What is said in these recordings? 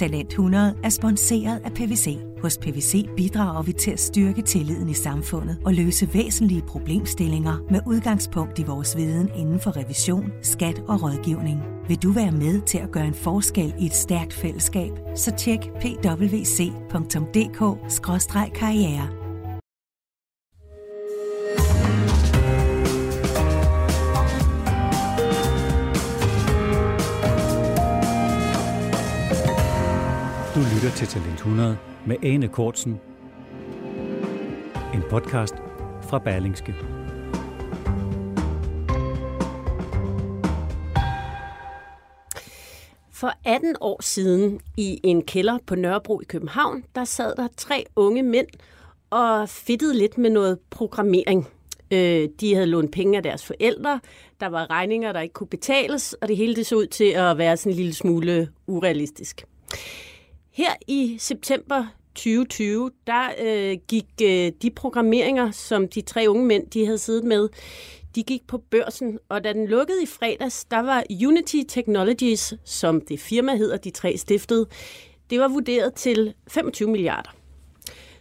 Talent 100 er sponsoreret af PVC. Hos PVC bidrager vi til at styrke tilliden i samfundet og løse væsentlige problemstillinger med udgangspunkt i vores viden inden for revision, skat og rådgivning. Vil du være med til at gøre en forskel i et stærkt fællesskab, så tjek pwc.dk-karriere. Du lytter til Talent 100 med Ane Kortsen. En podcast fra Berlingske. For 18 år siden i en kælder på Nørrebro i København, der sad der tre unge mænd og fittede lidt med noget programmering. Øh, de havde lånt penge af deres forældre, der var regninger, der ikke kunne betales, og det hele det så ud til at være sådan en lille smule urealistisk. Her i september 2020, der øh, gik øh, de programmeringer, som de tre unge mænd de havde siddet med, de gik på børsen, og da den lukkede i fredags, der var Unity Technologies, som det firma hedder, de tre stiftede, det var vurderet til 25 milliarder.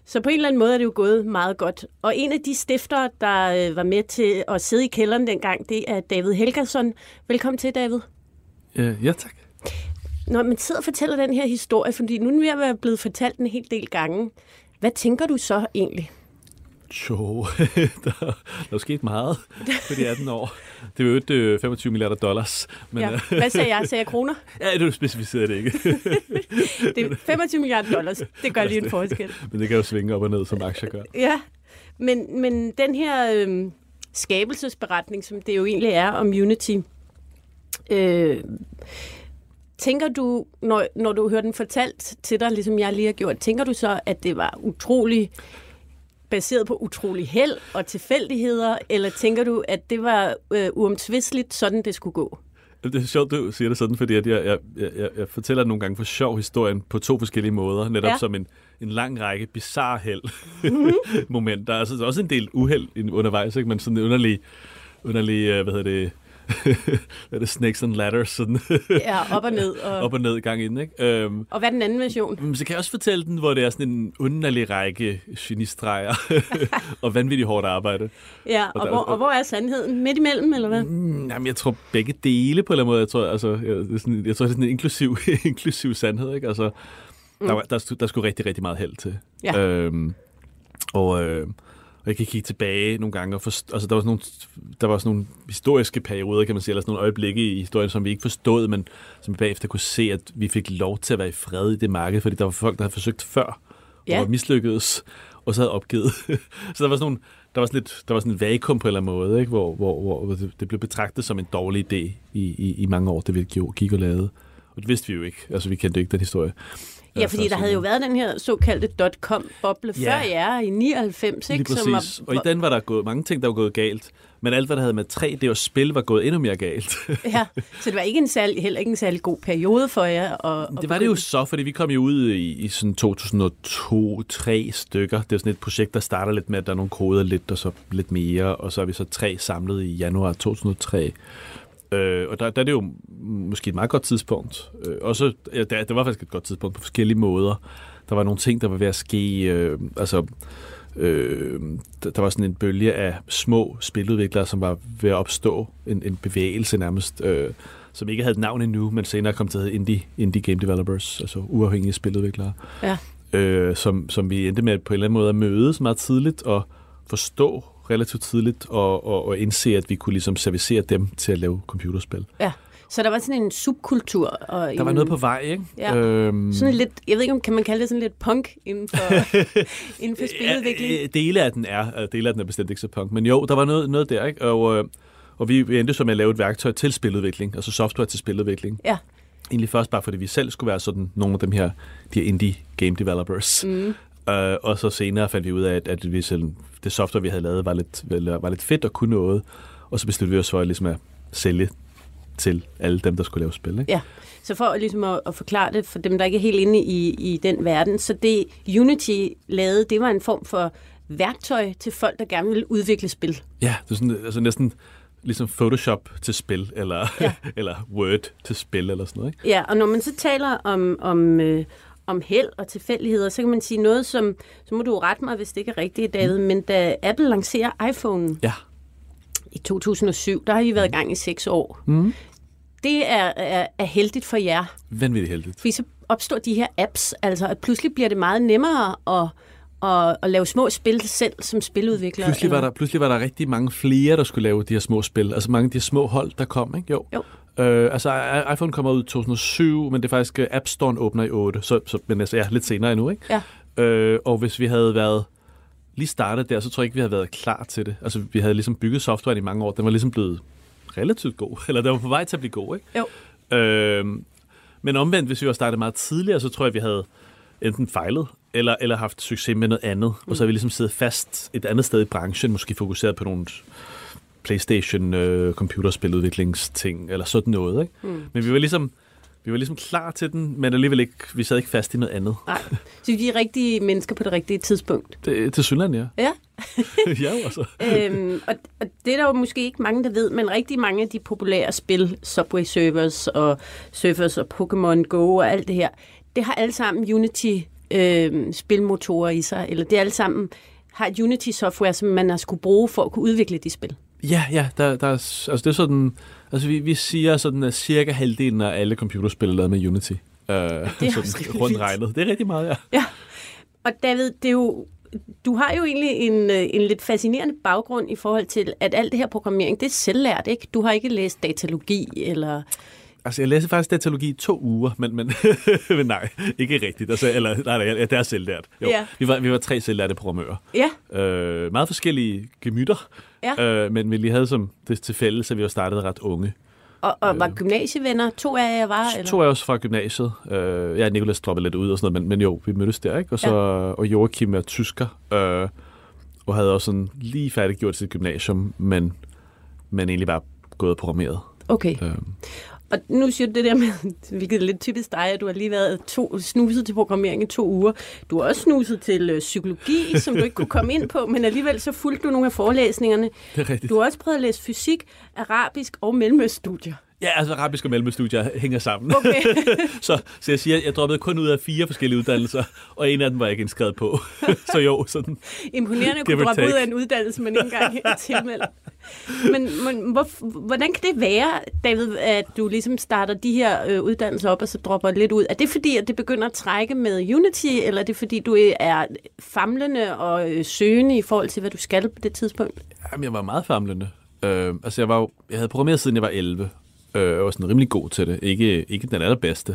Så på en eller anden måde er det jo gået meget godt. Og en af de stiftere, der øh, var med til at sidde i kælderen dengang, det er David Helgerson. Velkommen til, David. Ja, ja, tak. Når man sidder og fortæller den her historie, fordi nu er være blevet fortalt en hel del gange, hvad tænker du så egentlig? Jo, der, der er sket meget på de 18 år. Det er jo et 25 milliarder dollars. Men, ja. Hvad sagde jeg? Sagde jeg kroner? Ja, du specificerer det ikke. det er 25 milliarder dollars. Det gør lige en forskel. Men det kan jo svinge op og ned, som aktier gør. Ja, men, men den her øh, skabelsesberetning, som det jo egentlig er om Unity, øh, Tænker du, når, når du hører den fortalt til dig, ligesom jeg lige har gjort, tænker du så, at det var utrolig baseret på utrolig held og tilfældigheder, eller tænker du, at det var øh, uomtvisteligt, sådan det skulle gå? Det er sjovt, du siger det sådan, fordi at jeg, jeg, jeg, jeg fortæller nogle gange for sjov historien på to forskellige måder, netop ja. som en, en lang række bizarre held mm-hmm. momenter. Altså der er også en del uheld undervejs, ikke? men sådan en underlig, underlig øh, hvad hedder det, hvad er det, Snakes and Ladders? Sådan. ja, op og ned. Og... op og ned gang ind, ikke? Um, og hvad er den anden version? Så kan jeg også fortælle den, hvor det er sådan en underlig række genistreger og vanvittigt hårdt arbejde. Ja, og, og, der, hvor, og, hvor er sandheden? Midt imellem, eller hvad? Mm, jamen, jeg tror begge dele på en eller anden måde. Jeg tror, altså, jeg, det er sådan, jeg tror, det er sådan en inklusiv, inklusiv sandhed, ikke? Altså, mm. der, der, der, der skulle rigtig, rigtig meget held til. Ja. Um, og... Øh, og jeg kan kigge tilbage nogle gange, og forst- altså, der, var sådan nogle, der var sådan nogle historiske perioder, kan man sige, eller sådan nogle øjeblikke i historien, som vi ikke forstod, men som vi bagefter kunne se, at vi fik lov til at være i fred i det marked, fordi der var folk, der havde forsøgt før, ja. og var mislykkedes, og så havde opgivet. så der var sådan nogle, der var sådan, lidt, der var sådan et vakuum på en eller anden måde, ikke? Hvor, hvor, hvor det, det blev betragtet som en dårlig idé i, i, i mange år, det vi gik og lavede. Og det vidste vi jo ikke. Altså, vi kendte ikke den historie. Ja, fordi der havde jo været den her såkaldte dot-com-boble ja. før jer i 99, ikke? Lige præcis. Som var... Og i den var der gået mange ting, der var gået galt. Men alt, hvad der havde med 3D og spil, var gået endnu mere galt. ja, så det var ikke en særlig, heller ikke en særlig god periode for jer. At, at det var det jo så, fordi vi kom jo ud i, i sådan 2002-3 stykker. Det er sådan et projekt, der starter lidt med, at der er nogle koder lidt, og så lidt mere. Og så er vi så tre samlet i januar 2003. Øh, og der, der er det jo måske et meget godt tidspunkt. Øh, også, ja, der, det var faktisk et godt tidspunkt på forskellige måder. Der var nogle ting, der var ved at ske. Øh, altså, øh, der, der var sådan en bølge af små spiludviklere, som var ved at opstå. En, en bevægelse nærmest, øh, som ikke havde et navn endnu, men senere kom til at hedde Indie, Indie Game Developers, altså uafhængige spiludviklere. Ja. Øh, som, som vi endte med på en eller anden måde at mødes meget tidligt og forstå relativt tidligt og, og, og indse, at vi kunne ligesom servicere dem til at lave computerspil. Ja. Så der var sådan en subkultur. Og der en, var noget på vej, ikke? Ja. Øhm, sådan lidt, jeg ved ikke, om kan man kalde det sådan lidt punk inden for, inden for spiludvikling? Ja, dele af den er, dele af den er bestemt ikke så punk, men jo, der var noget, noget der, ikke? Og, øh, og vi endte så med at lave et værktøj til spiludvikling, altså software til spiludvikling. Ja. Egentlig først bare, fordi vi selv skulle være sådan nogle af dem her, de her indie game developers. Mm. Uh, og så senere fandt vi ud af, at, at vi selv, det software, vi havde lavet, var lidt, var lidt fedt og kunne noget. Og så besluttede vi os for at, ligesom at sælge til alle dem, der skulle lave spil. Ikke? Ja, så for ligesom at, at forklare det for dem, der ikke er helt inde i, i den verden, så det Unity lavede, det var en form for værktøj til folk, der gerne vil udvikle spil. Ja, det er sådan, altså næsten ligesom Photoshop til spil, eller, ja. eller Word til spil, eller sådan noget. Ikke? Ja, og når man så taler om, om, øh, om held og tilfældigheder, så kan man sige noget, som, så må du rette mig, hvis det ikke er rigtigt, David, mm. men da Apple lancerer iPhone ja. i 2007, der har I været i gang i seks år. Mm. Det er, er, er heldigt for jer. Vanvittigt heldigt. Fordi så opstår de her apps, altså at pludselig bliver det meget nemmere at at, at lave små spil selv som spiludvikler? Pludselig var, der, pludselig var der rigtig mange flere, der skulle lave de her små spil. Altså mange af de her små hold, der kom, ikke? Jo. jo. Øh, altså iPhone kommer ud i 2007, men det er faktisk App Store åbner i 8, så, så men altså, ja, lidt senere endnu, ikke? Ja. Øh, og hvis vi havde været lige startet der, så tror jeg ikke, vi havde været klar til det. Altså, vi havde ligesom bygget software i mange år. Den var ligesom blevet relativt god, eller den var på vej til at blive god, ikke? Jo. Øh, men omvendt, hvis vi var startet meget tidligere, så tror jeg, vi havde enten fejlet, eller, eller haft succes med noget andet. Mm. Og så har vi ligesom siddet fast et andet sted i branchen, måske fokuseret på nogle Playstation øh, computerspiludviklingsting, eller sådan noget. Ikke? Mm. Men vi var ligesom vi var ligesom klar til den, men alligevel ikke, vi sad ikke fast i noget andet. Nej, så vi er rigtige mennesker på det rigtige tidspunkt. Det, til Sydland, ja. Ja. ja, altså. øhm, og, og det er der jo måske ikke mange, der ved, men rigtig mange af de populære spil, Subway Surfers og Surfers og Pokémon Go og alt det her, det har alle sammen Unity øh, spilmotorer i sig, eller det alle sammen har et Unity-software, som man har skulle bruge for at kunne udvikle de spil. Ja, ja, der, der er, altså det er sådan, altså vi, vi siger sådan, at cirka halvdelen af alle computerspil er lavet med Unity. Øh, det er sådan, rundt regnet. Det er rigtig meget, ja. Ja, og David, det er jo, du har jo egentlig en, øh, en lidt fascinerende baggrund i forhold til, at alt det her programmering, det er selvlært, ikke? Du har ikke læst datalogi eller Altså, jeg læste faktisk datalogi i to uger, men, men, men nej, ikke rigtigt. Altså, eller, nej, nej, det er selvlært. Jo, ja. vi, var, vi var tre selvlærte programmører. Ja. Øh, meget forskellige gemytter, ja. øh, men vi lige havde som det til fælles, så vi var startet ret unge. Og, og var øh, gymnasievenner? To af jer var? Eller? To af os fra gymnasiet. Øh, ja, Nicolas droppede lidt ud og sådan noget, men, men jo, vi mødtes der, ikke? Og, så, ja. og Joachim er tysker, øh, og havde også sådan lige færdiggjort sit gymnasium, men, men egentlig bare gået og programmeret. Okay. Øh. Og nu siger du det der med, hvilket er lidt typisk dig, at du har lige været to, snuset til programmering i to uger. Du har også snuset til øh, psykologi, som du ikke kunne komme ind på, men alligevel så fulgte du nogle af forelæsningerne. Det er rigtigt. Du har også prøvet at læse fysik, arabisk og mellemøststudier. Ja, altså arabisk og mellemstudier hænger sammen. Okay. så, så jeg siger, at jeg droppede kun ud af fire forskellige uddannelser, og en af dem var jeg ikke indskrevet på. så jo, sådan... Imponerende at kunne droppe ud af en uddannelse, man ikke engang er tilmeldt. Men, men hvor, hvordan kan det være, David, at du ligesom starter de her øh, uddannelser op, og så dropper lidt ud? Er det fordi, at det begynder at trække med Unity, eller er det fordi, du er famlende og øh, søgende i forhold til, hvad du skal på det tidspunkt? Jamen, jeg var meget famlende. Øh, altså, jeg, var jeg havde programmeret siden jeg var 11, øh, jeg var sådan rimelig god til det. Ikke, ikke den allerbedste.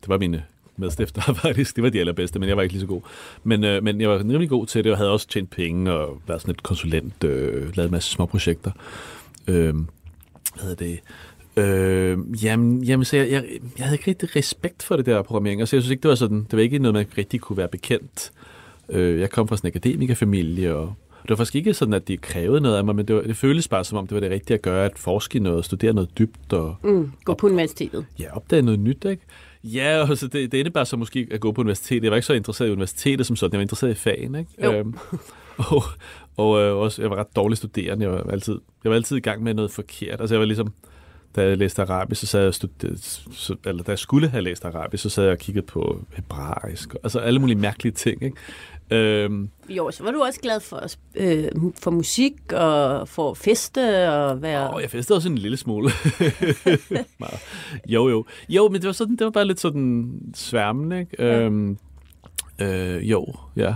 Det var mine medstifter faktisk. Det var de allerbedste, men jeg var ikke lige så god. Men, øh, men jeg var rimelig god til det, og havde også tjent penge, og været sådan et konsulent, øh, lavet en masse små projekter. Øh, hvad hedder det? Øh, jamen, jamen, så jeg, jeg, jeg havde ikke rigtig respekt for det der programmering. Altså, jeg synes ikke, det var sådan, det var ikke noget, man rigtig kunne være bekendt. Øh, jeg kom fra sådan en akademikerfamilie, og var faktisk ikke sådan, at de krævede noget af mig, men det, var, det føltes bare som om, det var det rigtige at gøre, at forske noget, studere noget dybt. Og, mm, gå på universitetet. Ja, opdage noget nyt, ikke? Ja, altså det, det indebærer så måske at gå på universitetet. Jeg var ikke så interesseret i universitetet som sådan, jeg var interesseret i fagen, ikke? Jo. Øhm, og og øh, også, jeg var ret dårlig studerende. Jeg var, altid, jeg var altid i gang med noget forkert. Altså jeg var ligesom, da jeg læste arabisk, så sad jeg studerede, så, eller da jeg skulle have læst arabisk, så sad jeg og kiggede på hebraisk. Altså alle mulige mærkelige ting, ikke? Øhm, jo, så var du også glad for, øh, for musik og for feste og være... Åh, jeg festede også en lille smule. jo, jo. Jo, men det var, sådan, det var bare lidt sådan sværmende, ikke? Ja. Øhm, øh, jo, ja.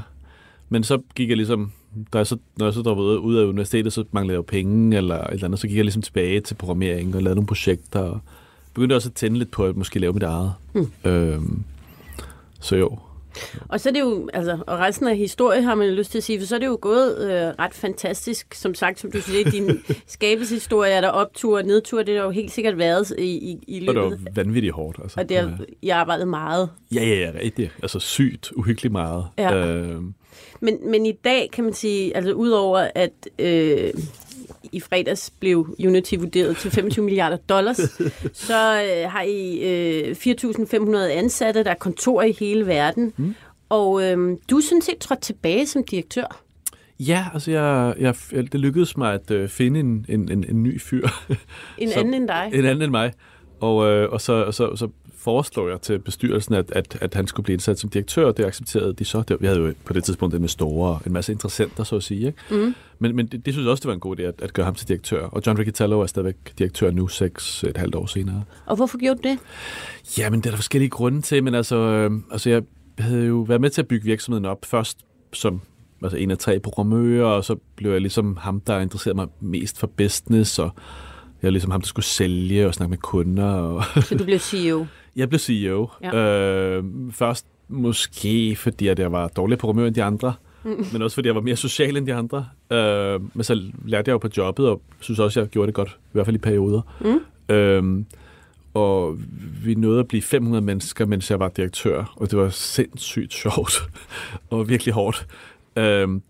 Men så gik jeg ligesom, da jeg så, når jeg så droppede ud af universitetet, så manglede jeg jo penge eller et eller andet, så gik jeg ligesom tilbage til programmering og lavede nogle projekter og begyndte også at tænde lidt på at måske lave mit eget. Mm. Øhm, så jo, Og så er det jo, altså, og resten af historien har man lyst til at sige, for så er det jo gået øh, ret fantastisk. Som sagt, som du siger, din skabelseshistorie er der optur og nedtur, det har jo helt sikkert været i, i, i løbet. Og det var vanvittigt hårdt. Altså. Og det har, jeg arbejdet meget. Ja, ja, ja, rigtigt. Altså sygt, uhyggeligt meget. Ja. Øh, Men, men i dag kan man sige, altså udover at øh, i fredags blev Unity vurderet til 25 milliarder dollars, så øh, har I øh, 4.500 ansatte, der er kontor i hele verden. Mm. Og øh, du er sådan set trådt tilbage som direktør. ja, altså jeg, jeg, det lykkedes mig at øh, finde en, en, en, en ny fyr. En Så- anden end dig. En anden end mig. Og, øh, og, så, og så, så foreslår jeg til bestyrelsen, at, at, at han skulle blive indsat som direktør, og det accepterede de så. Det, vi havde jo på det tidspunkt investorer en masse interessenter, så at sige. Ikke? Mm. Men, men det, det synes jeg også, det var en god idé at, at gøre ham til direktør. Og John Riccitello er stadigvæk direktør nu, seks et halvt år senere. Og hvorfor gjorde du det? Ja, men det er der forskellige grunde til, men altså, øh, altså jeg havde jo været med til at bygge virksomheden op først som altså en af tre programmører, og så blev jeg ligesom ham, der interesserede mig mest for business, og jeg var ligesom ham, der skulle sælge og snakke med kunder. Og Så du blev CEO. jeg blev CEO. Ja. Øh, først måske, fordi at jeg var dårligere programmør end de andre, mm. men også fordi jeg var mere social end de andre. Øh, men så lærte jeg jo på jobbet, og synes også, jeg gjorde det godt, i hvert fald i perioder. Mm. Øhm, og vi nåede at blive 500 mennesker, mens jeg var direktør, og det var sindssygt sjovt og virkelig hårdt. Øhm,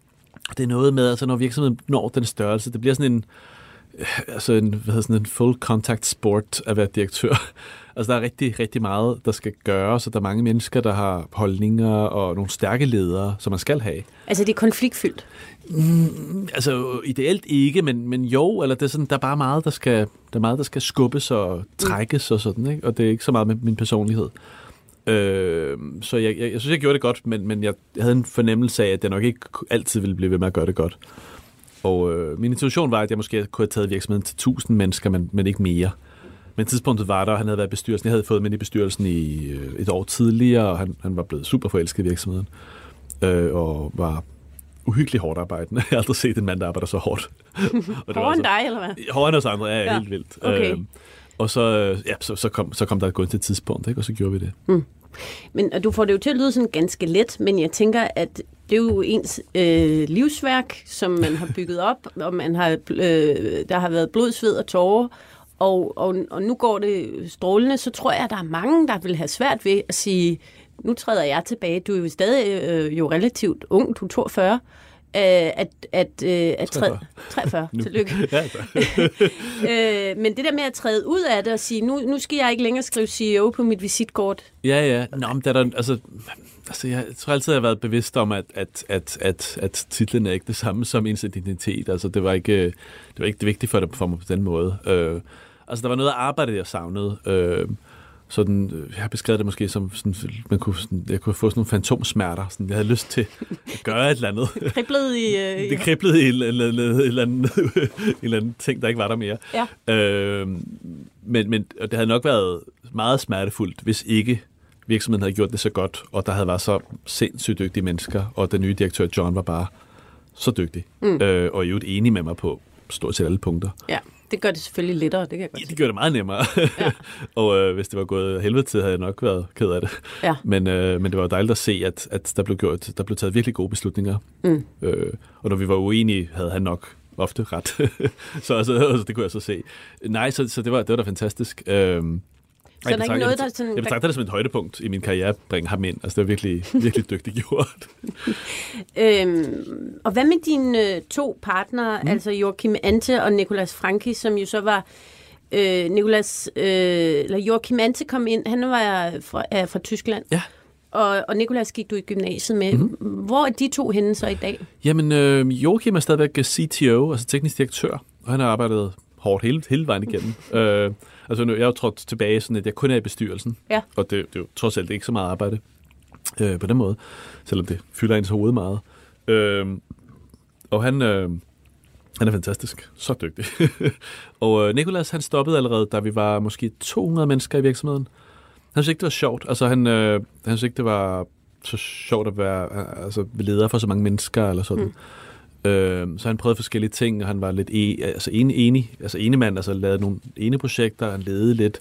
det er noget med, altså når virksomheden når den størrelse, det bliver sådan en, øh, altså en, hvad hedder sådan en full contact sport at være direktør. Altså der er rigtig, rigtig meget, der skal gøres, og der er mange mennesker, der har holdninger og nogle stærke ledere, som man skal have. Altså det er konfliktfyldt. Mm, altså ideelt ikke, men, men jo, eller det er sådan, der er bare meget, der skal, der er meget, der skal skubbes og trækkes og sådan, ikke? og det er ikke så meget med min personlighed. Øh, så jeg, jeg, jeg synes, jeg gjorde det godt, men, men jeg, jeg havde en fornemmelse af, at jeg nok ikke altid ville blive ved med at gøre det godt. Og øh, min intuition var, at jeg måske kunne have taget virksomheden til 1000 mennesker, men, men ikke mere. Men tidspunktet var der, og han havde været i bestyrelsen. Jeg havde fået med i bestyrelsen i øh, et år tidligere, og han, han var blevet super forelsket i virksomheden. Øh, og var uhyggeligt hårdt arbejdende. Jeg har aldrig set en mand, der arbejder så hårdt. og det var Hårdere end altså- dig, eller hvad? Hårdere end os andre, ja, Ja, helt vildt. okay. Øhm, og så, øh, ja, så, så, kom, så kom der et gunstigt tidspunkt, ikke? og så gjorde vi det. Men og du får det jo til at lyde sådan ganske let, men jeg tænker, at det er jo ens øh, livsværk, som man har bygget op, og man har, øh, der har været blod, sved og tårer, og, og, og nu går det strålende, så tror jeg, at der er mange, der vil have svært ved at sige, nu træder jeg tilbage. Du er jo stadig øh, jo relativt ung, du er 42, øh, at, at, øh, at træde... 43, Nu. tillykke. Ja, øh, men det der med at træde ud af det og sige, nu, nu skal jeg ikke længere skrive CEO på mit visitkort, ja, ja. Nå, men der er der, altså, altså, jeg tror altid, jeg har været bevidst om, at, at, at, at, at titlen er ikke det samme som ens identitet. Altså, det var ikke det, var ikke det vigtige for, det, for mig på den måde. Øh, altså, der var noget af arbejdet, jeg savnede. Øh, sådan, øh, jeg har beskrevet det måske som, sådan, man kunne, sådan, jeg kunne få sådan nogle fantomsmerter. Sådan, jeg havde lyst til at gøre et eller andet. kriblet i... Øh, Det kriblede i en, en, en, en, eller anden, en eller anden ting, der ikke var der mere. Ja. Øh, men, men og det havde nok været meget smertefuldt, hvis ikke virksomheden havde gjort det så godt, og der havde været så sindssygt dygtige mennesker, og den nye direktør John var bare så dygtig, mm. øh, og i øvrigt enig med mig på stort set alle punkter. Ja, det gør det selvfølgelig lettere, det kan jeg godt Ja, det gjorde det meget nemmere. Ja. og øh, hvis det var gået helvede til, havde jeg nok været ked af det. Ja. Men, øh, men det var dejligt at se, at, at der, blev gjort, der blev taget virkelig gode beslutninger. Mm. Øh, og når vi var uenige, havde han nok ofte ret. så altså, altså, det kunne jeg så se. Nej, så, så det, var, det var da fantastisk. Øhm, Så der er ikke noget, der sådan... jeg betragter det som et højdepunkt i min karriere at bringe ham ind. Altså, det var virkelig, virkelig dygtigt gjort. Øhm, og hvad med dine øh, to partnere, mm. altså Joachim Ante og Nicolas Franki, som jo så var... Øh, Nicolas, øh, eller Joachim Ante kom ind, han var fra, er fra Tyskland. Ja. Og, og Nicolas gik du i gymnasiet med. Mm. Hvor er de to henne så i dag? Jamen, øh, Joachim er stadigvæk CTO, altså teknisk direktør, og han har arbejdet hårdt hele, hele vejen igennem. øh, altså, nu, jeg er jo trådt tilbage, sådan at jeg kun er i bestyrelsen, Ja. og det, det er jo trods alt ikke så meget arbejde øh, på den måde, selvom det fylder ens hoved meget. Øh, og han, øh, han er fantastisk. Så dygtig. og øh, Nikolas, han stoppede allerede, da vi var måske 200 mennesker i virksomheden. Han synes ikke, det var sjovt. Altså, han, øh, han synes ikke, det var så sjovt at være altså, leder for så mange mennesker, eller sådan. Mm. Øh, så han prøvede forskellige ting, og han var lidt e- altså, enig, enig, altså enig mand, altså lavede nogle ene projekter, han ledede lidt,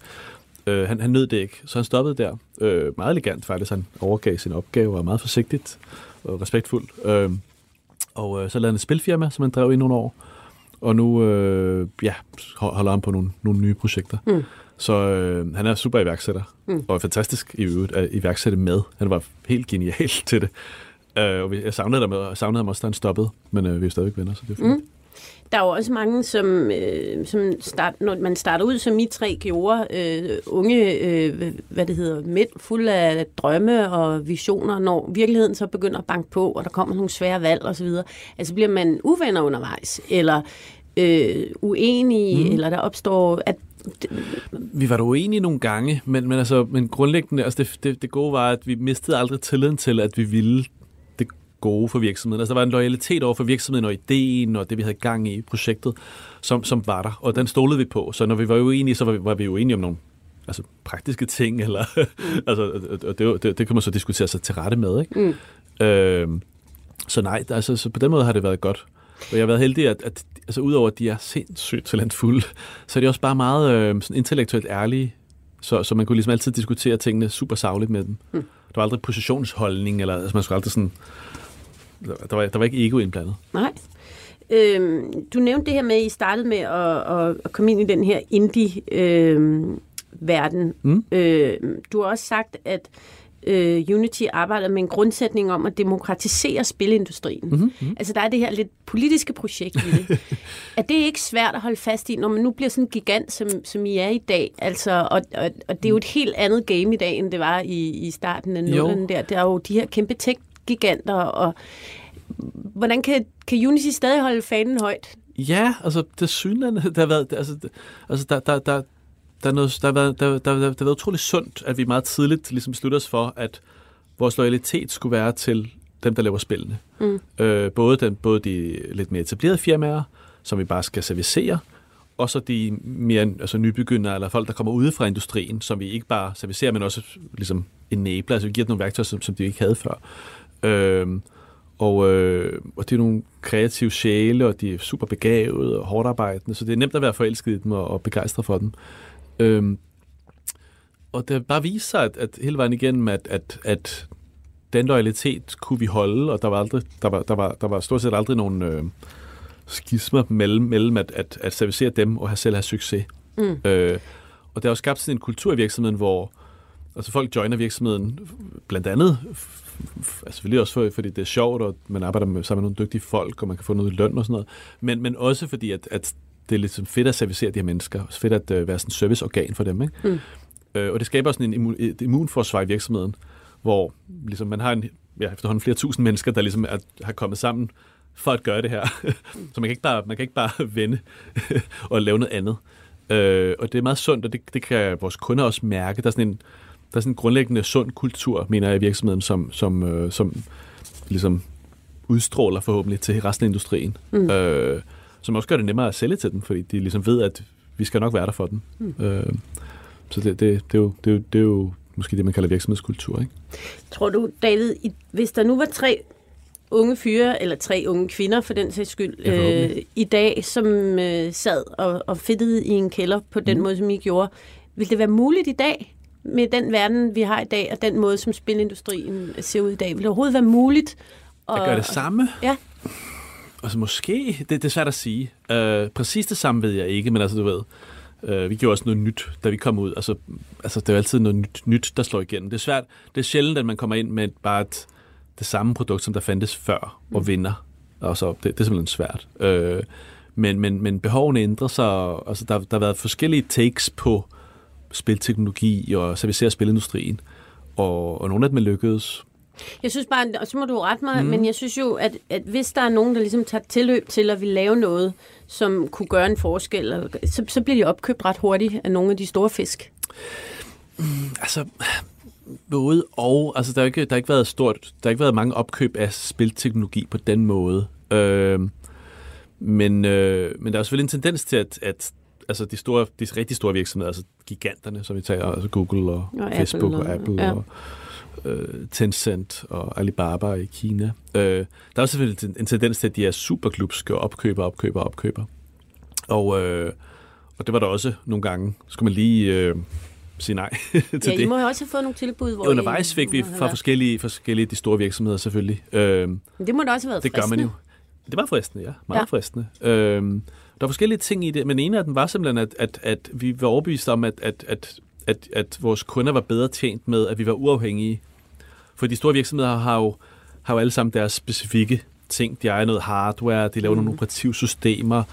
Øh, han, han nød det ikke, så han stoppede der. Øh, meget elegant faktisk. Han overgav sin opgave og var meget forsigtigt og respektfuldt. Øh, og øh, så lavede han et spilfirma, som han drev i nogle år. Og nu øh, ja, holder han på nogle, nogle nye projekter. Mm. Så øh, han er super iværksætter, mm. og fantastisk i øvrigt at iværksætte med. Han var helt genial til det. Øh, og jeg savnede, ham, jeg savnede ham også, da han stoppede, men øh, vi er stadigvæk venner, så det er fint. Mm. Der er jo også mange, som, øh, som start, når man starter ud, som I tre gjorde, øh, unge, øh, hvad det hedder, mænd, fulde af drømme og visioner, når virkeligheden så begynder at banke på, og der kommer nogle svære valg osv., altså bliver man uvenner undervejs, eller øh, uenige, mm. eller der opstår... At, vi var da uenige nogle gange, men, men, altså, men grundlæggende, altså det, det, det gode var, at vi mistede aldrig tilliden til, at vi ville gode for virksomheden. Altså, der var en loyalitet over for virksomheden og ideen og det, vi havde gang i projektet, som, som var der, og den stolede vi på. Så når vi var uenige, så var vi, var vi uenige om nogle altså, praktiske ting, eller, mm. altså, og det, det, det kan man så diskutere sig til rette med. Ikke? Mm. Øhm, så nej, altså, så på den måde har det været godt. Og jeg har været heldig, at, at altså, udover at de er sindssygt talentfulde, så er de også bare meget øh, sådan intellektuelt ærlige, så, så man kunne ligesom altid diskutere tingene super savligt med dem. Mm. Der var aldrig positionsholdning, eller altså, man skulle aldrig sådan der var, der var ikke ego indblandet. Nej. Øhm, du nævnte det her med, at I startede med at, at, komme ind i den her indie-verden. Øhm, mm. Øh, du har også sagt, at øh, Unity arbejder med en grundsætning om at demokratisere spilindustrien. Mm-hmm. mm-hmm. Altså der er det her lidt politiske projekt i det. er det ikke svært at holde fast i, når man nu bliver sådan en gigant, som, som I er i dag? Altså, og, og, og det er jo et helt andet game i dag, end det var i, i starten af nullerne der. Der er jo de her kæmpe tech giganter, og hvordan kan, kan Unity stadig holde fanen højt? Ja, altså det synlande, der har været, altså, altså der, der, der, der, er noget, der, har været, der, der, der, der har været utroligt sundt, at vi meget tidligt ligesom beslutter os for, at vores loyalitet skulle være til dem, der laver spillene. Mm. Øh, både, den, både de lidt mere etablerede firmaer, som vi bare skal servicere, og så de mere altså nybegyndere, eller folk, der kommer ude fra industrien, som vi ikke bare servicerer, men også ligesom enabler, altså vi giver dem nogle værktøjer, som, som de ikke havde før. Øh, og, øh, og det er nogle kreative sjæle, og de er super begavede og hårdt arbejdende, så det er nemt at være forelsket i dem og, og begejstret for dem. Øh, og det bare viser sig, at, at hele vejen igennem, at, at, at den loyalitet kunne vi holde, og der var, aldrig, der var, der var, der var stort set aldrig nogen øh, skismer mellem, mellem at, at, at servicere dem og have selv have succes. Mm. Øh, og der er jo skabt sådan en kultur i virksomheden, hvor altså folk joiner virksomheden blandt andet selvfølgelig også for, fordi det er sjovt, og man arbejder med, sammen med nogle dygtige folk, og man kan få noget løn og sådan noget, men, men også fordi, at, at det er lidt fedt at servicere de her mennesker, og fedt at uh, være sådan en serviceorgan for dem. Ikke? Mm. Uh, og det skaber sådan en immun, et immunforsvar i virksomheden, hvor ligesom, man har en, ja, efterhånden flere tusind mennesker, der ligesom er, har kommet sammen for at gøre det her. Så man kan ikke bare, man kan ikke bare vende og lave noget andet. Uh, og det er meget sundt, og det, det kan vores kunder også mærke. Der er sådan en, der er sådan en grundlæggende sund kultur, mener jeg, i virksomheden, som, som, øh, som ligesom udstråler forhåbentlig til resten af industrien. Mm. Øh, som også gør det nemmere at sælge til dem, fordi de ligesom ved, at vi skal nok være der for dem. Mm. Øh, så det, det, det, er jo, det, er jo, det er jo måske det, man kalder virksomhedskultur. Ikke? Tror du, David, hvis der nu var tre unge fyre, eller tre unge kvinder for den sags skyld, øh, i dag, som øh, sad og, og fedtede i en kælder på den mm. måde, som I gjorde, ville det være muligt i dag med den verden, vi har i dag, og den måde, som spilindustrien ser ud i dag? Vil det overhovedet være muligt? At, at gøre det samme? Ja. Altså måske, det, det er svært at sige. Uh, præcis det samme ved jeg ikke, men altså du ved, uh, vi gjorde også noget nyt, da vi kom ud. Altså, altså det er altid noget nyt, nyt, der slår igennem. Det er svært, det er sjældent, at man kommer ind med bare et, det samme produkt, som der fandtes før, og mm. vinder. Og så, det, det er simpelthen svært. Uh, men, men, men behovene ændrer sig, altså der, der har været forskellige takes på, spilteknologi og servicere spilindustrien. Og, og nogle af dem er lykkedes. Jeg synes bare, og så må du rette mig, mm. men jeg synes jo, at, at hvis der er nogen, der ligesom tager tilløb til at vi lave noget, som kunne gøre en forskel, så, så bliver de opkøbt ret hurtigt af nogle af de store fisk. Mm, altså, både og. Altså, der har ikke, der har ikke været stort, der har ikke været mange opkøb af spilteknologi på den måde. Øh, men, øh, men der er selvfølgelig en tendens til, at, at altså de, store, de rigtig store virksomheder, altså giganterne, som vi tager, altså Google og, og Facebook Apple, og, og Apple ja. og øh, Tencent og Alibaba i Kina. Øh, der er selvfølgelig en, en tendens til, at de er superklubske og opkøber, opkøber, opkøber. Og, øh, og det var der også nogle gange. Skulle man lige øh, sige nej til Ja, det. I må jo også have fået nogle tilbud, hvor Undervejs fik vi fra forskellige, forskellige de store virksomheder selvfølgelig. Øhm, Det må da også have været det gør man fristende. jo. Det var fristende, ja. Meget Ja. ja. fristende. Øhm, der var forskellige ting i det, men en af dem var simpelthen, at, at, at vi var overbevist om, at, at, at, at, at vores kunder var bedre tjent med, at vi var uafhængige. For de store virksomheder har jo, har jo alle sammen deres specifikke ting. De ejer noget hardware, de laver mm. nogle operativsystemer.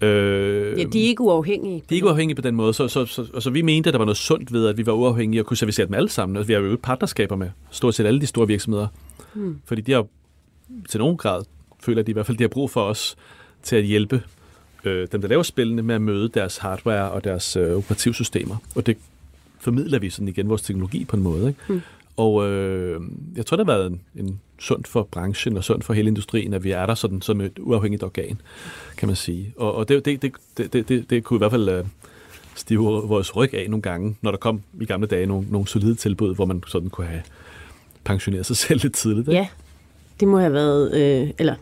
Øh, Ja, de er ikke uafhængige. de er ikke uafhængige på den måde, så, så, så, så, så vi mente, at der var noget sundt ved, at vi var uafhængige og kunne servicere dem alle sammen. Og vi har jo partnerskaber med stort set alle de store virksomheder. Mm. Fordi de har til nogen grad, føler de i hvert fald, de har brug for os til at hjælpe øh, dem, der laver spillene, med at møde deres hardware og deres øh, operativsystemer. Og det formidler vi sådan igen vores teknologi på en måde. Ikke? Mm. Og øh, jeg tror, det har været en, en sund for branchen og sund for hele industrien, at vi er der sådan som et uafhængigt organ, kan man sige. Og, og det, det, det, det, det, det, det kunne i hvert fald øh, stive vores ryg af nogle gange, når der kom i gamle dage nogle, nogle solide tilbud, hvor man sådan kunne have pensioneret sig selv lidt tidligt. Ikke? Ja, det må have været, øh, eller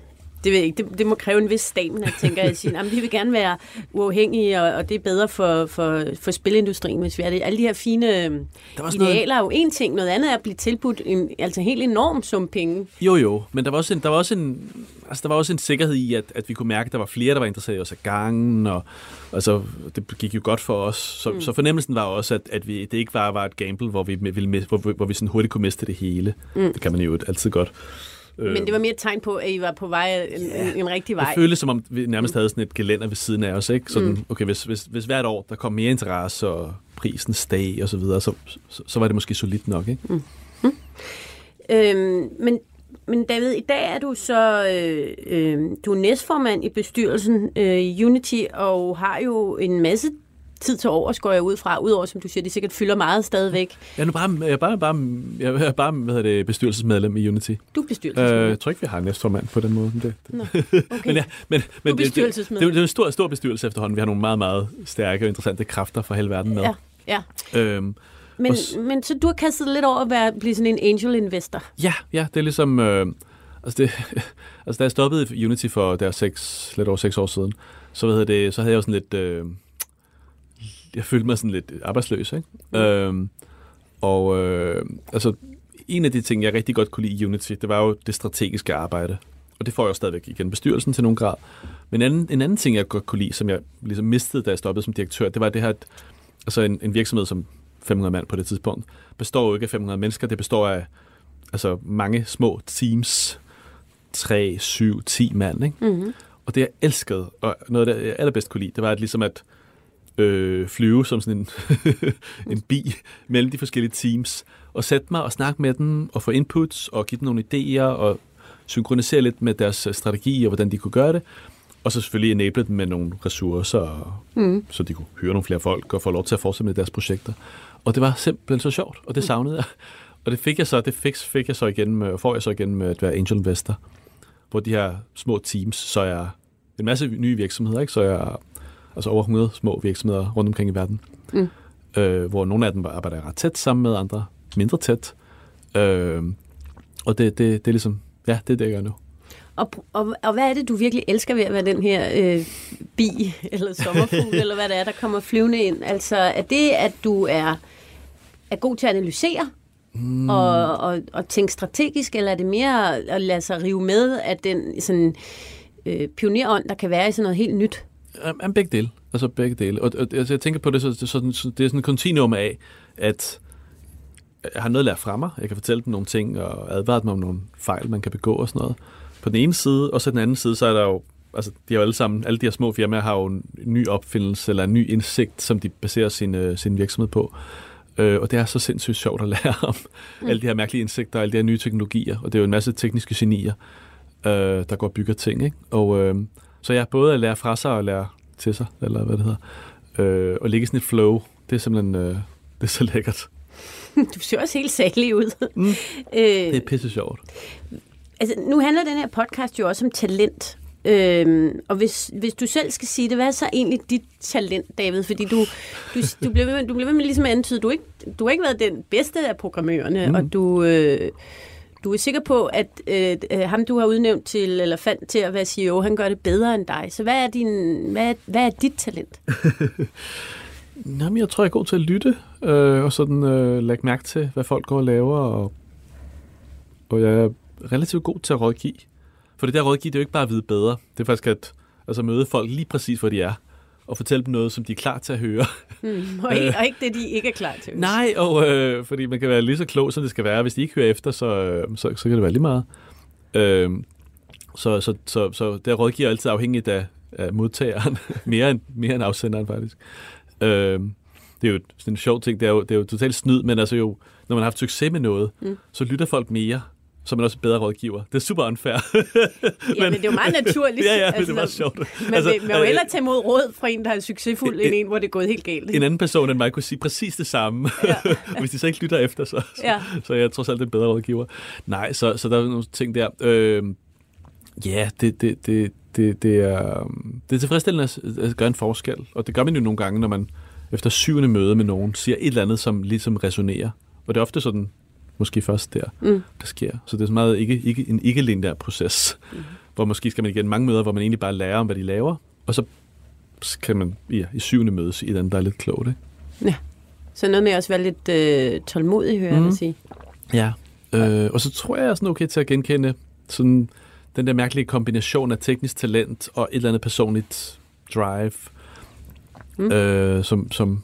det, ved jeg ikke, det, det må kræve en vis stamina, tænker jeg, at sige, vi vil gerne være uafhængige, og, og det er bedre for, for, for spilindustrien, hvis vi er det. Alle de her fine øh, var også noget, idealer er jo en ting, noget andet er at blive tilbudt en altså helt enorm sum penge. Jo, jo, men der var også en, der var også en, altså, der var også en sikkerhed i, at, at vi kunne mærke, at der var flere, der var interesseret i os af gangen, og altså, det gik jo godt for os. Så, mm. så fornemmelsen var også, at, at vi, det ikke bare var et gamble, hvor vi, ville, hvor, hvor vi sådan hurtigt kunne miste det hele. Mm. Det kan man jo altid godt. Øh, Men det var mere et tegn på, at I var på vej en, en, en rigtig vej. Det føltes som om, vi nærmest havde sådan et gelænder ved siden af os. Ikke? Sådan, mm. okay, hvis, hvis, hvis hvert år der kom mere interesse, og prisen steg og så videre, så, så, så var det måske solidt nok. Ikke? Mm. Øhm, men, men David, i dag er du så øh, øh, du er næstformand i bestyrelsen øh, i Unity, og har jo en masse tid til overs, går jeg ud fra, udover som du siger, det sikkert fylder meget stadigvæk. Jeg er nu bare, jeg er bare, bare, jeg er bare hvad hedder det, bestyrelsesmedlem i Unity. Du er Øh, bestyrelsesmedlem. jeg tror ikke, vi har en næstformand på den måde. men Det, det. Nå, okay. men ja, men, men det, det, det, bestyrelsesmedlem. det er en stor, stor bestyrelse efterhånden. Vi har nogle meget, meget stærke og interessante kræfter fra hele verden med. ja, ja. Øhm, Men, men så du har kastet lidt over at være, blive sådan en angel investor. ja, ja, det er ligesom... Øh, altså, det, altså, da jeg stoppede Unity for der seks, lidt over seks år siden, så, hvad hedder det, så havde jeg jo sådan lidt... Øh, jeg følte mig sådan lidt arbejdsløs, ikke? Mm. Øhm, og øh, altså, en af de ting, jeg rigtig godt kunne lide i Unity, det var jo det strategiske arbejde. Og det får jeg jo stadigvæk igen bestyrelsen til nogen grad. Men en anden, en anden ting, jeg godt kunne lide, som jeg ligesom mistede, da jeg stoppede som direktør, det var det her, at altså en, en virksomhed som 500 mand på det tidspunkt, består jo ikke af 500 mennesker, det består af altså mange små teams, 3, 7, 10 mand, ikke? Mm-hmm. Og det jeg elskede, og noget af det jeg allerbedst kunne lide, det var at ligesom at øh, flyve som sådan en, en bi mellem de forskellige teams, og sætte mig og snakke med dem, og få inputs, og give dem nogle idéer, og synkronisere lidt med deres øh, strategi, og hvordan de kunne gøre det. Og så selvfølgelig enable dem med nogle ressourcer, Mm. så de kunne hyre nogle flere folk, og få lov til at fortsætte med deres projekter. Og det var simpelthen så sjovt, og det savnede jeg. Og det fik jeg så, det fik, fik jeg så igen, med, får jeg så igen med at være angel investor, hvor de her små teams, så er jeg en masse nye virksomheder, ikke? så er jeg altså over 100 små virksomheder rundt omkring i verden, Mm. øh, hvor nogle af dem arbejder ret tæt sammen med, andre mindre tæt. Øh, og det, det, det er ligesom, ja, det er det, jeg gør nu. Og, og, og hvad er det, du virkelig elsker ved at være den her øh, bi, eller sommerfugl, eller hvad det er, der kommer flyvende ind? Altså, er det, at du er, er god til at analysere, mm. og, og, og tænke strategisk, eller er det mere at lade sig rive med af den sådan, øh, pionerånd, der kan være i sådan noget helt nyt? Jamen, begge dele. Altså begge dele. Og, og altså, jeg tænker på det, så, så, så, så det er sådan en kontinuum af, at jeg har noget lært fra mig. Jeg kan fortælle dem nogle ting og advare dem om nogle fejl, man kan begå og sådan noget. På den ene side, og så den anden side, så er der jo, altså de har jo alle sammen, alle de her små firmaer har jo en ny opfindelse eller en ny indsigt, som de baserer sin, øh, sin virksomhed på. Øh, og det er så sindssygt sjovt at lære om mm. alle de her mærkelige indsigter, alle de her nye teknologier. Og det er jo en masse tekniske genier, øh, der går og bygger ting. Ikke? Og, øh, så jeg både at lære fra sig og lære til sig, eller hvad det hedder. Øh, og ligge i sådan et flow, det er simpelthen øh, det er så lækkert. Du ser også helt særlig ud. Mm. øh, Det er pisse sjovt. Altså, nu handler den her podcast jo også om talent. Øhm, og hvis, hvis du selv skal sige det, hvad er så egentlig dit talent, David? Fordi du, du, du bliver ved med, du bliver ved med ligesom at antyde, du, ikke, du har ikke været den bedste af programmørerne, mm. og du, øh, du er sikker på, at øh, øh ham, du har udnævnt til, eller fandt til at være CEO, han gør det bedre end dig. Så hvad er, din, hvad er, hvad er dit talent? Jamen, jeg tror, jeg er god til at lytte, øh, og sådan øh, lægge mærke til, hvad folk går og laver, og, og jeg er relativt god til at rådgive. For det der rådgive, det er jo ikke bare at vide bedre. Det er faktisk at altså, møde folk lige præcis, hvor de er, og fortælle dem noget, som de er klar til at høre. Mm, og, ikke, og ikke det, de ikke er klar til. Nej, og øh, fordi man kan være lige så klog, som det skal være. Hvis de ikke hører efter, så, øh, så, så kan det være lige meget. Øh, så, så, så, så det rådgiver altid afhængigt af, af modtageren, mere, end, mere end afsenderen faktisk. Øh, det er jo sådan en sjov ting, det er jo, det er jo totalt snyd, men altså jo, når man har haft succes med noget, mm. så lytter folk mere, så er man også bedre rådgiver. Det er super unfair. ja, men det er jo meget naturligt. ja, ja, altså, det er meget sjovt. Men altså, man vil jo hellere tage imod råd fra en, der er succesfuld, en, end en, hvor det er gået helt galt. En anden person end mig kunne sige præcis det samme. Ja. Hvis de så ikke lytter efter, så, ja. så, så jeg trods alt en bedre rådgiver. Nej, så, så der er nogle ting der. Øh, ja, det, det, det, det, det, er, det er tilfredsstillende at gøre en forskel. Og det gør man jo nogle gange, når man efter syvende møde med nogen siger et eller andet, som ligesom resonerer. Og det er ofte sådan, måske først der, mm. der sker. Så det er så meget ikke, ikke, en ikke-lineær proces, mm. hvor måske skal man igen mange møder, hvor man egentlig bare lærer om, hvad de laver, og så kan man ja, i syvende møde et andet, der er lidt klogt. Ikke? Ja. Så noget med at også være lidt øh, tålmodig, hører mm. jeg sige. Ja, øh, og så tror jeg, jeg er sådan okay til at genkende sådan den der mærkelige kombination af teknisk talent og et eller andet personligt drive, mm. øh, som, som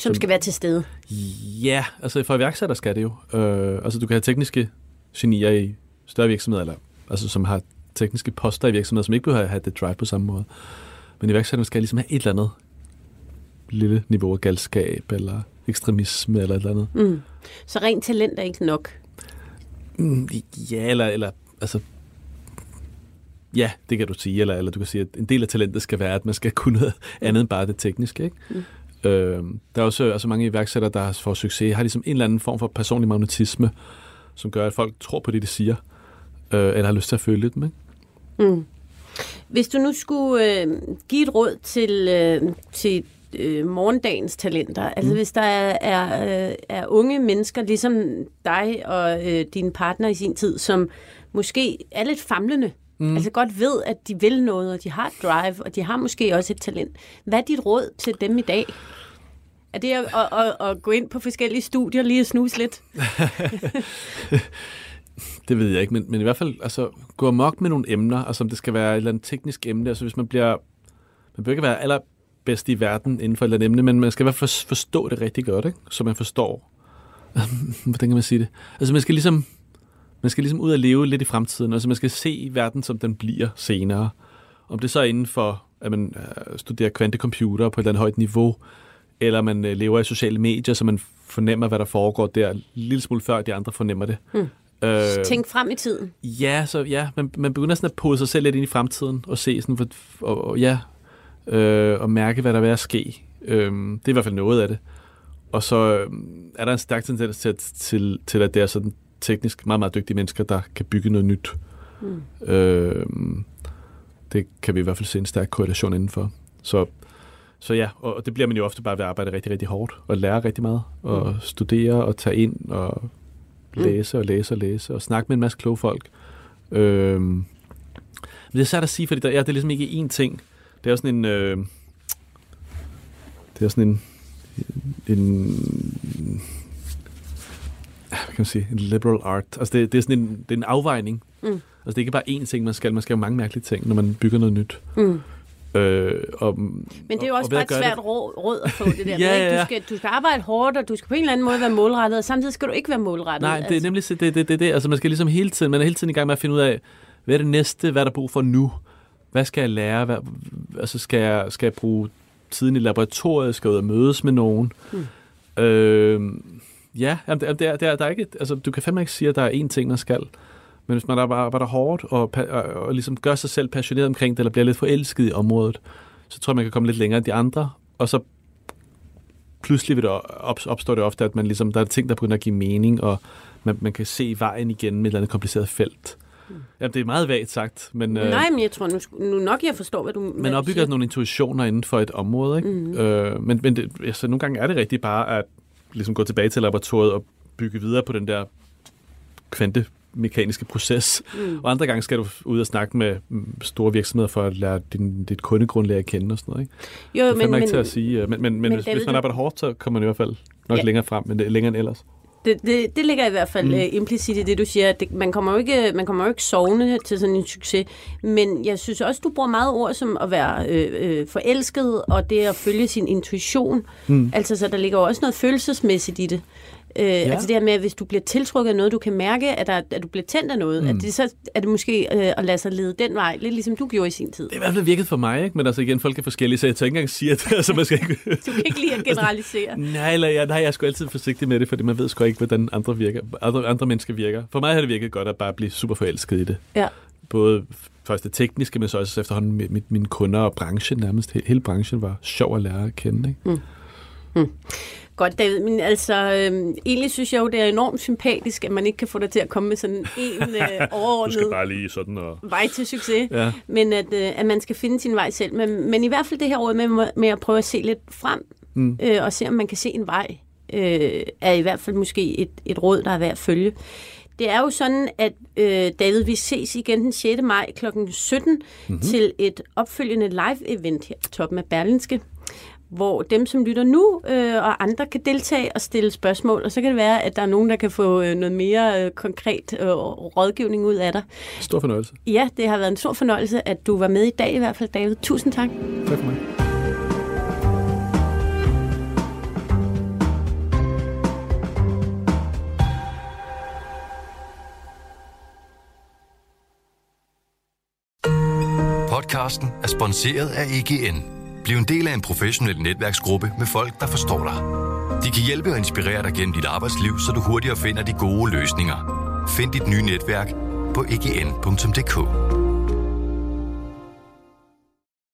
som skal være til stede. Ja, altså for iværksætter skal det jo. Øh, altså du kan have tekniske genier i større virksomheder, eller, altså som har tekniske poster i virksomheder, som ikke behøver at have det drive på samme måde. Men iværksætterne skal ligesom have et eller andet lille niveau af galskab, eller ekstremisme, eller et eller andet. Mm. Så rent talent er ikke nok? Mm, ja, eller, eller altså, ja, det kan du sige, eller, eller du kan sige, at en del af talentet skal være, at man skal kunne noget andet end bare det tekniske. Ikke? Mm. Øh, der er også altså mange iværksættere, der får succes, har ligesom en eller anden form for personlig magnetisme, som gør, at folk tror på det, de siger, øh, eller har lyst til at følge dem. Ikke? Mm. Hvis du nu skulle øh, give et råd til, øh, til øh, morgendagens talenter, altså mm. hvis der er, er, øh, er unge mennesker, ligesom dig og øh, din partner i sin tid, som måske er lidt famlende, mm. altså godt ved, at de vil noget, og de har drive, og de har måske også et talent. Hvad er dit råd til dem i dag? Er det at, at, at, at gå ind på forskellige studier lige og snuse lidt? det ved jeg ikke, men, men i hvert fald altså, gå amok med nogle emner, altså om det skal være et eller andet teknisk emne, altså hvis man bliver, man bør ikke være allerbedst i verden inden for et eller andet emne, men man skal i hvert fald forstå det rigtig godt, ikke? så man forstår, hvordan kan man sige det? Altså man skal ligesom, man skal ligesom ud og leve lidt i fremtiden, altså man skal se verden, som den bliver senere. Om det så er inden for, at man øh, studerer kvantecomputer på et eller andet højt niveau, eller man øh, lever i sociale medier, så man fornemmer, hvad der foregår der, en lille smule før de andre fornemmer det. Hmm. Øh, Tænk frem i tiden. Ja, så ja, man, man begynder sådan at pode sig selv lidt ind i fremtiden, og se sådan, og, og ja, øh, og mærke, hvad der vil ske. Øh, det er i hvert fald noget af det. Og så øh, er der en stærk tendens til, til, til, at det er sådan teknisk meget, meget dygtige mennesker, der kan bygge noget nyt. Mm. Øh, det kan vi i hvert fald se en stærk korrelation indenfor. Så, så ja, og det bliver man jo ofte bare ved at arbejde rigtig, rigtig hårdt, og lære rigtig meget, og mm. studere og tage ind, og læse og læse og læse, og snakke med en masse kloge folk. Øh, men det er svært at sige, fordi der, ja, det er ligesom ikke én ting. Det er sådan en... Øh, det er sådan en, en kan man sige, en liberal art. Altså det, det er sådan en, det er en afvejning. Mm. Altså det er ikke bare én ting, man skal. Man skal have mange mærkelige ting, når man bygger noget nyt. Mm. Øh, og, Men det er jo også bare et svært det. råd at få det der. ja, ja, ja. Du, skal, du skal arbejde hårdt, og du skal på en eller anden måde være målrettet, og samtidig skal du ikke være målrettet. Nej, det er altså. nemlig det, det, det, det. Altså man skal ligesom hele tiden, man er hele tiden i gang med at finde ud af, hvad er det næste, hvad er der brug for nu? Hvad skal jeg lære? Hvad, altså skal jeg, skal jeg bruge tiden i laboratoriet? Skal jeg ud og mødes med nogen? Mm. Øh, Ja, jamen, det, er, det er, der er ikke, altså, du kan fandme ikke sige, at der er én ting, man skal. Men hvis man arbejder hårdt og, og, og ligesom gør sig selv passioneret omkring det, eller bliver lidt forelsket i området, så tror jeg, man kan komme lidt længere end de andre. Og så pludselig vil det op, opstår det ofte, at man ligesom, der er ting, der begynder at give mening, og man, man kan se vejen igen med et eller andet kompliceret felt. Mm. Jamen, det er meget vagt sagt, men... Øh, Nej, men jeg tror nu, nu nok, jeg forstår, hvad du Man opbygger nogle intuitioner inden for et område, ikke? Mm. Øh, men men det, altså, nogle gange er det rigtigt bare at ligesom gå tilbage til laboratoriet og bygge videre på den der kvante mekaniske proces. Mm. Og andre gange skal du ud og snakke med mm, store virksomheder for at lære din, dit kundegrundlag at kende og sådan noget. Ikke? Jo, det er men, ikke men, til at sige. øh, Men, men, men, men hvis, David, hvis man arbejder hårdt, så kommer man i hvert fald nok ja. længere frem, men det er længere end ellers. Det, det, det ligger i hvert fald mm. uh, implicit i det, du siger. at Det, man, kommer jo ikke, man kommer jo ikke sovende til sådan en succes. Men jeg synes også, du bruger meget ord som at være øh, øh, forelsket, og det at følge sin intuition. Mm. Altså, så der ligger jo også noget følelsesmæssigt i det. Øh, ja. Altså det her med, at hvis du bliver tiltrukket af noget, du kan mærke, at, der, at du bliver tændt af noget, mm. at det, så er det måske øh, at lade sig lede den vej, lidt ligesom du gjorde i sin tid. Det er i hvert fald virket for mig, ikke? men altså igen, folk er forskellige, så jeg tør ikke engang sige, at altså, man skal ikke... Du kan ikke lide at generalisere. Nej, eller, jeg, nej, jeg er sgu altid forsigtig med det, fordi man ved sgu ikke, hvordan andre, virker, andre, andre mennesker virker. For mig har det virket godt at bare blive super forelsket i det. Ja. Både først det tekniske, men så også efterhånden med, med mine kunder og branchen nærmest. He- Hele branchen var sjov at lære at kende. Ikke? Godt, David, men altså, øh, egentlig synes jeg jo, det er enormt sympatisk, at man ikke kan få dig til at komme med sådan en øh, overordnet lige sådan og... vej til succes, Ja. men at, øh, at man skal finde sin vej selv. Men, men i hvert fald det her råd med, med at prøve at se lidt frem, mm. øh, og se om man kan se en vej, øh, er i hvert fald måske et, et råd, der er værd at følge. Det er jo sådan, at øh, David, vi ses igen den 6. maj kl. 17 mm-hmm. til et opfølgende live-event her på toppen af Berlinske, hvor dem, som lytter nu, øh, og andre kan deltage og stille spørgsmål, og så kan det være, at der er nogen, der kan få øh, noget mere øh, konkret øh, rådgivning ud af dig. Stor fornøjelse. Ja, det har været en stor fornøjelse, at du var med i dag i hvert fald, David. Tusind tak. Tak for mig. Podcasten er sponsoreret af EGN. Bliv en del af en professionel netværksgruppe med folk, der forstår dig. De kan hjælpe og inspirere dig gennem dit arbejdsliv, så du hurtigere finder de gode løsninger. Find dit nye netværk på egn.dk.